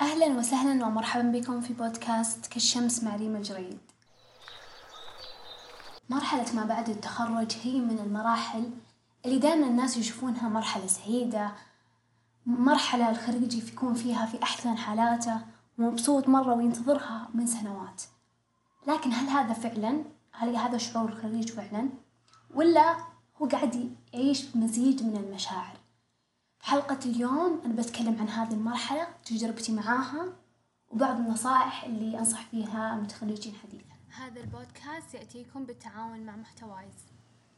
أهلا وسهلا ومرحبا بكم في بودكاست كالشمس مع ريما الجريد. مرحلة ما بعد التخرج هي من المراحل اللي دائما الناس يشوفونها مرحلة سعيدة مرحلة الخريج يكون فيها في أحسن حالاته ومبسوط مرة وينتظرها من سنوات. لكن هل هذا فعلا؟ هل هذا شعور الخريج فعلا؟ ولا هو قاعد يعيش بمزيج من المشاعر؟ في حلقة اليوم أنا بتكلم عن هذه المرحلة تجربتي معاها وبعض النصائح اللي أنصح فيها متخرجين حديثا. هذا البودكاست يأتيكم بالتعاون مع محتوايز.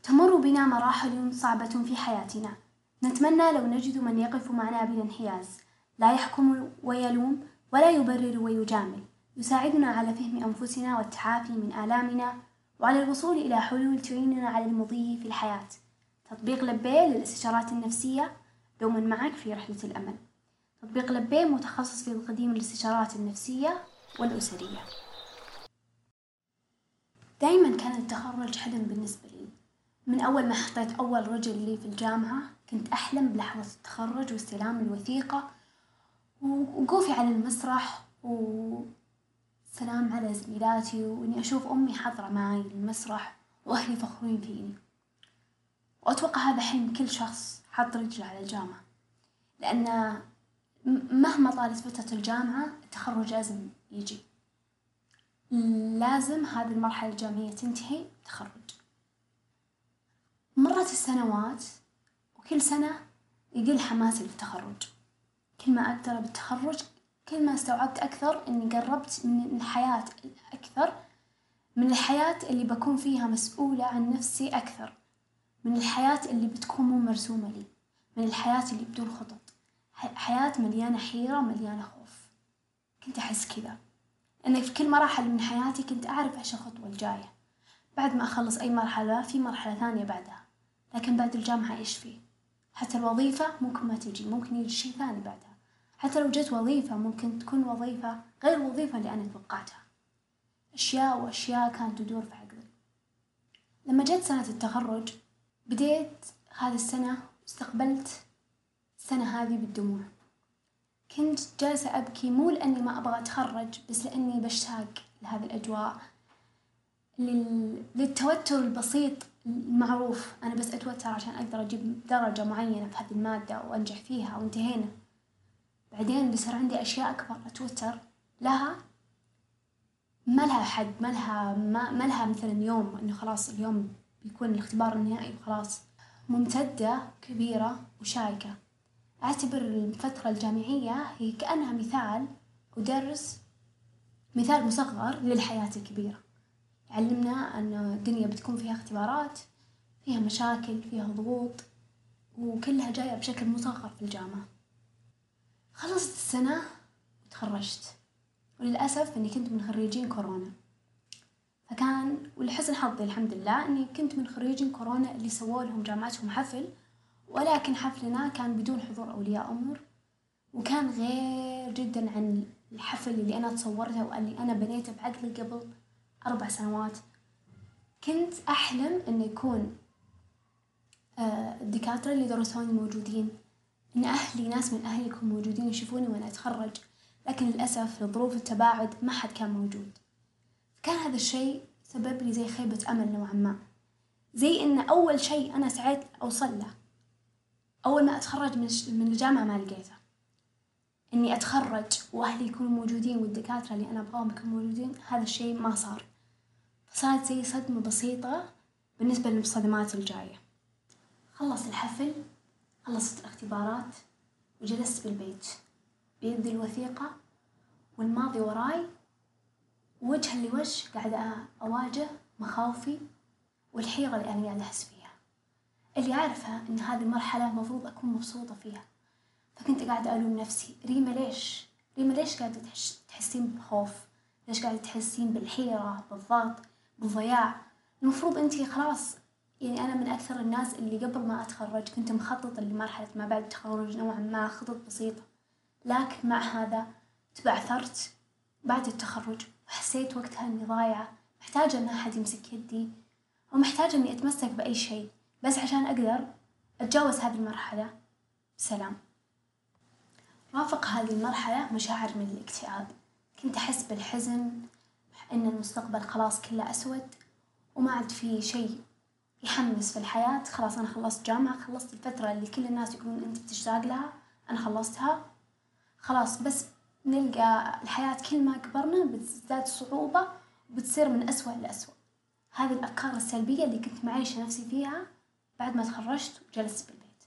تمر بنا مراحل صعبة في حياتنا. نتمنى لو نجد من يقف معنا بالانحياز لا يحكم ويلوم ولا يبرر ويجامل. يساعدنا على فهم أنفسنا والتعافي من آلامنا وعلى الوصول إلى حلول تعيننا على المضي في الحياة. تطبيق لبيه للاستشارات النفسية دوما معك في رحلة الأمل. تطبيق لبيه متخصص في تقديم الاستشارات النفسية والأسرية. دايما كان التخرج حلم بالنسبة لي. من أول ما حطيت أول رجل لي في الجامعة كنت أحلم بلحظة التخرج واستلام الوثيقة. ووقوفي على المسرح وسلام على زميلاتي وإني أشوف أمي حاضرة معي المسرح وأهلي فخورين فيني. وأتوقع هذا حلم كل شخص حط رجله على الجامعة. لأن مهما طالت فترة الجامعة التخرج لازم يجي. لازم هذه المرحلة الجامعية تنتهي تخرج. مرت السنوات وكل سنة يقل حماسي للتخرج. كل ما أقدر بالتخرج كل ما استوعبت أكثر إني قربت من الحياة أكثر من الحياة اللي بكون فيها مسؤولة عن نفسي أكثر. من الحياة اللي بتكون مو مرسومة لي من الحياة اللي بدون خطط. حياة مليانة حيرة مليانة خوف. كنت أحس كذا. أني في كل مراحل من حياتي كنت أعرف إيش الخطوة الجاية. بعد ما أخلص أي مرحلة في مرحلة ثانية بعدها. لكن بعد الجامعة إيش فيه حتى الوظيفة ممكن ما تجي ممكن يجي شي ثاني بعدها. حتى لو جت وظيفة ممكن تكون وظيفة غير الوظيفة اللي أنا توقعتها. أشياء وأشياء كانت تدور في عقلي. لما جت سنة التخرج بديت هذه السنة واستقبلت السنة هذه بالدموع. كنت جالسة أبكي مو لأني ما أبغى أتخرج بس لأني بشتاق لهذه الأجواء لل... للتوتر البسيط المعروف. أنا بس أتوتر عشان أقدر أجيب درجة معينة في هذه المادة وأنجح فيها وانتهينا. بعدين بيصير عندي أشياء أكبر أتوتر. لها ما لها حد ما لها ما, ما لها مثلا يوم إنه خلاص اليوم بيكون الاختبار النهائي وخلاص. ممتدة كبيرة وشائكة. أعتبر الفترة الجامعية هي كأنها مثال ودرس مثال مصغر للحياة الكبيرة. يعلمنا أن الدنيا بتكون فيها اختبارات فيها مشاكل فيها ضغوط وكلها جاية بشكل مصغر في الجامعة. خلصت السنة وتخرجت. وللأسف أني كنت من خريجين كورونا. فكان ولحسن حظي الحمد لله أني كنت من خريجين كورونا اللي سووا لهم جامعتهم حفل ولكن حفلنا كان بدون حضور أولياء أمور وكان غير جدا عن الحفل اللي أنا تصورته واللي أنا بنيته بعقلي قبل أربع سنوات. كنت أحلم إنه يكون آه، الدكاترة اللي درسوني موجودين إن أهلي ناس من أهلي يكونوا موجودين يشوفوني وأنا أتخرج لكن للأسف لظروف التباعد ما حد كان موجود. كان هذا الشيء سبب لي زي خيبة أمل نوعا ما. زي إن أول شيء أنا سعيت أوصل له. أول ما أتخرج من من الجامعة ما لقيته. إني أتخرج وأهلي يكونوا موجودين والدكاترة اللي أنا أبغاهم يكونوا موجودين هذا الشيء ما صار. فصارت زي صدمة بسيطة بالنسبة للصدمات الجاية. خلص الحفل خلصت الاختبارات وجلست بالبيت. بيدي الوثيقة والماضي وراي وجها لوجه قاعدة أواجه مخاوفي والحيرة اللي أنا قاعدة أحس فيها. اللي عارفة إن هذه المرحلة المفروض أكون مبسوطة فيها. فكنت قاعدة ألوم نفسي. ريما ليش؟ ريما ليش قاعدة تحسين بخوف؟ ليش قاعدة تحسين بالحيرة بالضغط بالضياع؟ المفروض أنتي خلاص يعني أنا من أكثر الناس اللي قبل ما أتخرج كنت مخططة لمرحلة ما بعد التخرج نوعا ما خطط بسيطة. لكن مع هذا تبعثرت بعد التخرج. وحسيت وقتها إني ضايعة محتاجة إن أحد يمسك يدي ومحتاجة إني أتمسك بأي شيء بس عشان أقدر أتجاوز هذه المرحلة. بسلام رافق هذه المرحلة مشاعر من الاكتئاب. كنت أحس بالحزن إن المستقبل خلاص كله أسود وما عاد في شيء يحمس في الحياة. خلاص أنا خلصت جامعة خلصت الفترة اللي كل الناس يقولون أنت بتشتاق لها أنا خلصتها. خلاص بس نلقى الحياة كل ما كبرنا بتزداد صعوبة وبتصير من أسوأ لأسوأ. هذه الأفكار السلبية اللي كنت معيشة نفسي فيها بعد ما تخرجت وجلست بالبيت.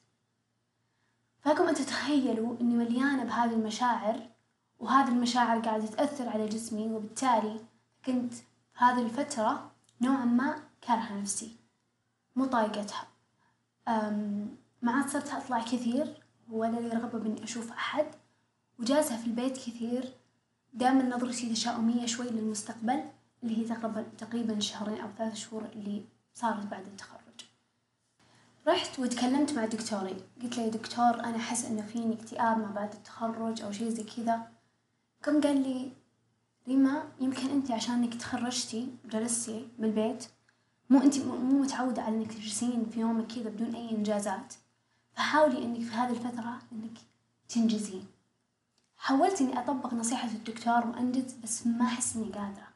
فلكم أن تتخيلوا أني مليانة بهذه المشاعر وهذه المشاعر قاعدة تأثر على جسمي وبالتالي كنت هذه الفترة نوعا ما كارهة نفسي. مو طايقتها. ما عاد صرت أطلع كثير ولا لي رغبة بإني أشوف أحد. وجالسة في البيت كثير. دائما نظرتي تشاؤمية شوي للمستقبل اللي هي تقريبا تقريبا شهرين أو ثلاث شهور اللي صارت بعد التخرج. رحت وتكلمت مع دكتوري. قلت له يا دكتور أنا أحس إنه فيني اكتئاب ما بعد التخرج أو شي زي كذا. قام قال لي ريما يمكن أنت عشان إنك تخرجتي وجلستي بالبيت مو أنت مو متعودة على إنك تجلسين في يومك كذا بدون أي إنجازات. فحاولي إنك في هذه الفترة إنك تنجزين. حاولت إني أطبق نصيحة الدكتور وأنجز بس ما أحس إني قادرة.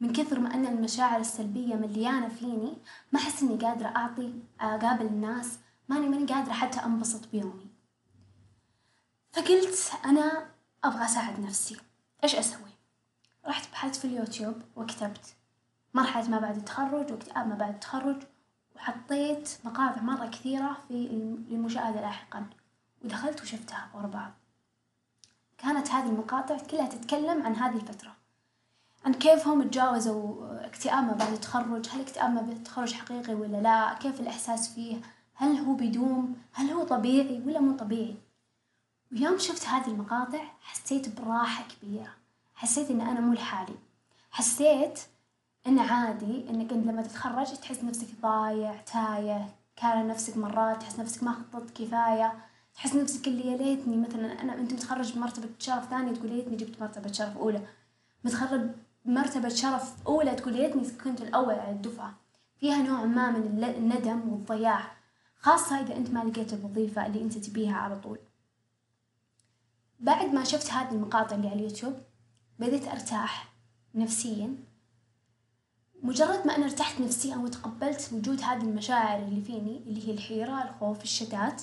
من كثر ما أن المشاعر السلبية مليانة فيني ما أحس إني قادرة أعطي أقابل الناس. ماني ماني قادرة حتى أنبسط بيومي. فقلت أنا أبغى أساعد نفسي. إيش أسوي؟ رحت بحثت في اليوتيوب وكتبت مرحلة ما بعد التخرج واكتئاب ما بعد التخرج وحطيت مقاطع مرة كثيرة في المشاهدة لاحقا. ودخلت وشفتها ورا بعض. كانت هذه المقاطع كلها تتكلم عن هذه الفترة. عن كيف هم تجاوزوا اكتئاب ما بعد التخرج هل اكتئاب ما بعد التخرج حقيقي ولا لا؟ كيف الإحساس فيه؟ هل هو بيدوم هل هو طبيعي ولا مو طبيعي؟ ويوم شفت هذه المقاطع حسيت براحة كبيرة. حسيت إن أنا مو لحالي. حسيت إن عادي إنك أنت لما تتخرج تحس نفسك ضايع تايه كاره نفسك مرات تحس نفسك ما خططت كفاية. تحس نفسك اللي يا ليتني مثلا أنا أنت متخرج بمرتبة شرف ثانية تقول ليتني جبت مرتبة شرف أولى. متخرج مرتبة شرف أولى تقول يا كنت الأول على الدفعة. فيها نوع ما من الندم والضياع خاصة إذا أنت ما لقيت الوظيفة اللي أنت تبيها على طول. بعد ما شفت هذه المقاطع اللي على اليوتيوب بديت أرتاح نفسيا. مجرد ما أنا ارتحت نفسيا وتقبلت وجود هذه المشاعر اللي فيني اللي هي الحيرة الخوف الشتات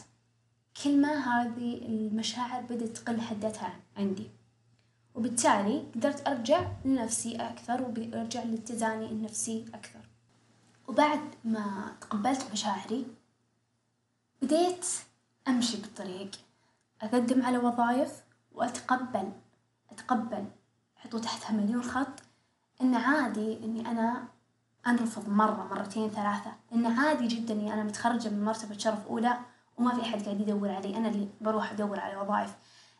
كل ما هذه المشاعر بدأت تقل حدتها عندي. وبالتالي قدرت أرجع لنفسي أكثر وأرجع لاتزاني النفسي أكثر. وبعد ما تقبلت مشاعري بديت أمشي بالطريق أقدم على وظائف وأتقبل أتقبل حطوا تحتها مليون خط إن عادي إني أنا أنرفض مرة مرتين ثلاثة إن عادي جدا إني أنا متخرجة من مرتبة شرف أولى وما في أحد قاعد يدور علي. أنا اللي بروح أدور على وظائف.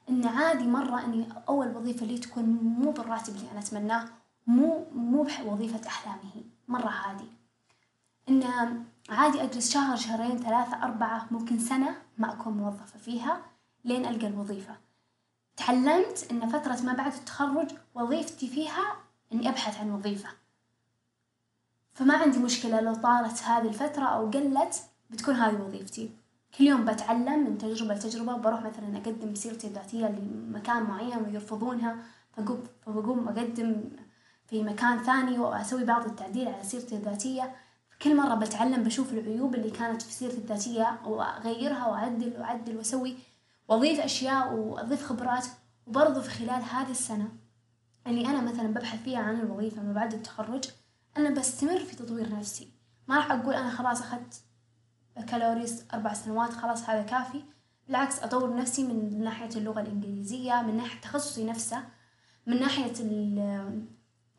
إن عادي مرة إني أول وظيفة لي تكون مو بالراتب اللي أنا أتمناه مو مو بوظيفة أحلامي هي. مرة عادي. إن عادي أجلس شهر شهرين ثلاثة أربعة ممكن سنة ما أكون موظفة فيها لين ألقى الوظيفة. تعلمت إن فترة ما بعد التخرج وظيفتي فيها إني أبحث عن وظيفة. فما عندي مشكلة لو طالت هذه الفترة أو قلت بتكون هذه وظيفتي. كل يوم بتعلم من تجربة لتجربة بروح مثلا أقدم سيرتي الذاتية لمكان معين ويرفضونها فقوم فبقوم أقدم في مكان ثاني وأسوي بعض التعديل على سيرتي الذاتية. كل مرة بتعلم بشوف العيوب اللي كانت في سيرتي الذاتية وأغيرها وأعدل وأعدل وأسوي وأضيف أشياء وأضيف خبرات. وبرضو في خلال هذه السنة اللي أنا مثلا ببحث فيها عن الوظيفة ما بعد التخرج أنا بستمر في تطوير نفسي. ما راح أقول أنا خلاص أخذت بكالوريوس أربع سنوات خلاص هذا كافي. بالعكس أطور نفسي من ناحية اللغة الإنجليزية من ناحية تخصصي نفسه من ناحية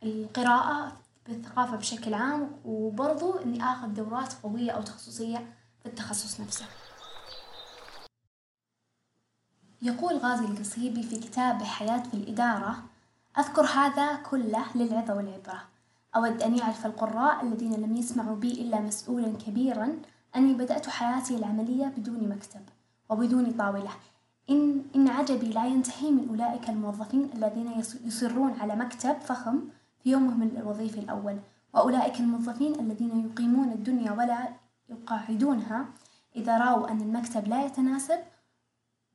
القراءة بالثقافة بشكل عام وبرضو إني آخذ دورات قوية أو تخصصية في التخصص نفسه. يقول غازي القصيبي في كتابه حياة في الإدارة أذكر هذا كله للعظة والعبرة. أود أن يعرف القراء الذين لم يسمعوا بي إلا مسؤولا كبيرا أني بدأت حياتي العملية بدون مكتب وبدون طاولة. إن, إن عجبي لا ينتهي من أولئك الموظفين الذين يصرون على مكتب فخم في يومهم الوظيفي الأول. وأولئك الموظفين الذين يقيمون الدنيا ولا يقاعدونها إذا رأوا أن المكتب لا يتناسب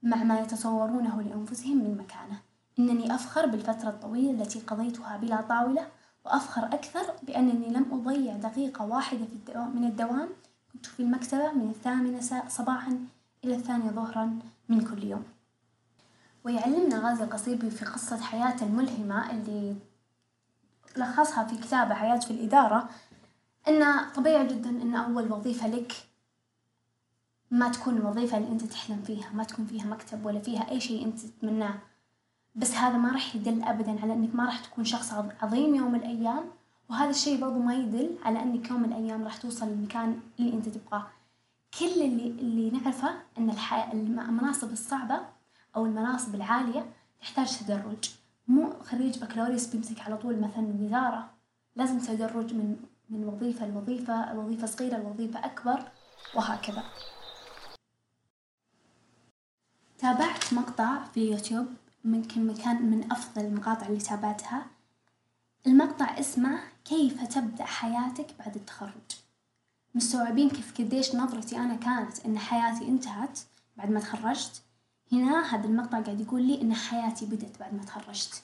مع ما يتصورونه لأنفسهم من مكانة. إنني أفخر بالفترة الطويلة التي قضيتها بلا طاولة وأفخر أكثر بأنني لم أضيع دقيقة واحدة في الدوام من الدوام كنت في المكتبة من الثامنة صباحا إلى الثانية ظهرا من كل يوم، ويعلمنا غازي القصيبي في قصة حياته الملهمة اللي لخصها في كتابه حياة في الإدارة إن طبيعي جدا إن أول وظيفة لك ما تكون الوظيفة اللي أنت تحلم فيها، ما تكون فيها مكتب ولا فيها أي شي أنت تتمناه، بس هذا ما راح يدل أبدا على إنك ما راح تكون شخص عظيم يوم من الأيام، وهذا الشي برضه ما يدل على إنك يوم من الأيام راح توصل للمكان اللي أنت تبغاه، كل اللي اللي نعرفه الح- المناصب الصعبة أو المناصب العالية تحتاج تدرج، مو خريج بكالوريوس بيمسك على طول مثلا وزارة، لازم تدرج من من وظيفة لوظيفة، وظيفة صغيرة لوظيفة أكبر وهكذا. تابعت مقطع في يوتيوب يمكن كان من أفضل المقاطع اللي تابعتها، المقطع اسمه كيف تبدأ حياتك بعد التخرج، مستوعبين كيف قديش نظرتي أنا كانت إن حياتي انتهت بعد ما تخرجت؟ هنا هذا المقطع قاعد يقول لي إن حياتي بدت بعد ما تخرجت،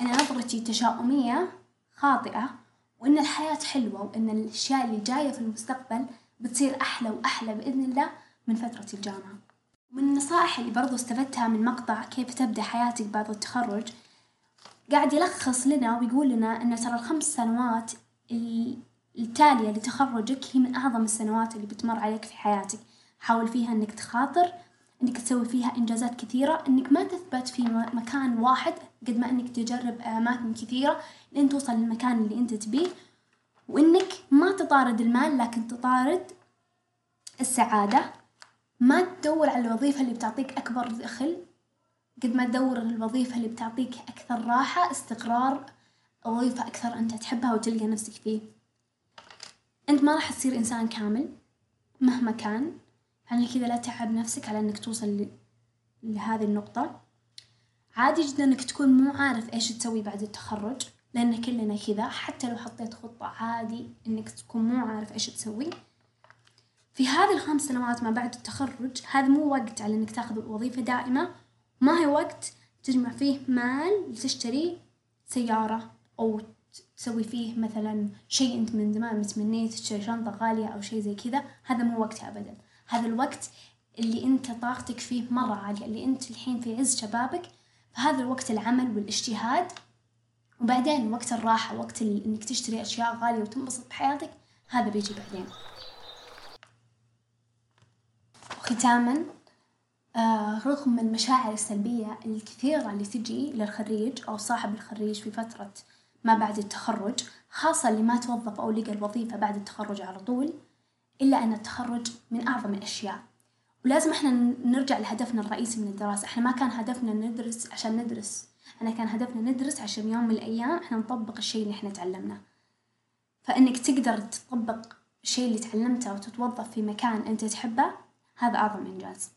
أنا نظرتي تشاؤمية خاطئة وإن الحياة حلوة وإن الأشياء اللي جاية في المستقبل بتصير أحلى وأحلى بإذن الله من فترة الجامعة. من النصائح اللي برضو استفدتها من مقطع كيف تبدأ حياتك بعد التخرج قاعد يلخص لنا ويقول لنا إن ترى الخمس سنوات التالية لتخرجك هي من أعظم السنوات اللي بتمر عليك في حياتك، حاول فيها إنك تخاطر إنك تسوي فيها إنجازات كثيرة، إنك ما تثبت في مكان واحد قد ما إنك تجرب أماكن كثيرة لين توصل للمكان اللي أنت تبيه، وإنك ما تطارد المال لكن تطارد السعادة، ما تدور على الوظيفة اللي بتعطيك أكبر دخل. قد ما تدور الوظيفة اللي بتعطيك أكثر راحة استقرار وظيفة أكثر أنت تحبها وتلقى نفسك فيه، أنت ما راح تصير إنسان كامل مهما كان. يعني كذا لا تتعب نفسك على إنك توصل لهذي النقطة، عادي جدا إنك تكون مو عارف إيش تسوي بعد التخرج لأن كلنا كذا. حتى لو حطيت خطة عادي إنك تكون مو عارف إيش تسوي، في هذي الخمس سنوات ما بعد التخرج هذا مو وقت على إنك تاخذ وظيفة دائمة، ما هي وقت تجمع فيه مال لتشتري سيارة أو تسوي فيه مثلا شي أنت من زمان متمنيه تشتري شنطة غالية أو شي زي كذا، هذا مو وقتها أبدا، هذا الوقت اللي أنت طاقتك فيه مرة عالية اللي أنت الحين في عز شبابك، فهذا الوقت العمل والاجتهاد، وبعدين وقت الراحة وقت إنك تشتري أشياء غالية وتنبسط بحياتك. هذا بيجي بعدين. وختاما رغم المشاعر السلبية الكثيرة اللي تجي للخريج أو صاحب الخريج في فترة ما بعد التخرج خاصة اللي ما توظف أو لقى الوظيفة بعد التخرج على طول، إلا أن التخرج من أعظم الأشياء، ولازم إحنا نرجع لهدفنا الرئيسي من الدراسة، إحنا ما كان هدفنا ندرس عشان ندرس، إحنا كان هدفنا ندرس عشان يوم من الأيام إحنا نطبق الشي اللي إحنا تعلمناه، فإنك تقدر تطبق الشي اللي تعلمته وتتوظف في مكان أنت تحبه هذا أعظم إنجاز،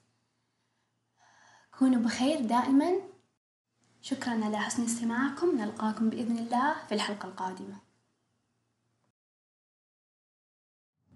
كونوا بخير دائما، شكرا على حسن استماعكم، نلقاكم بإذن الله في الحلقة القادمة.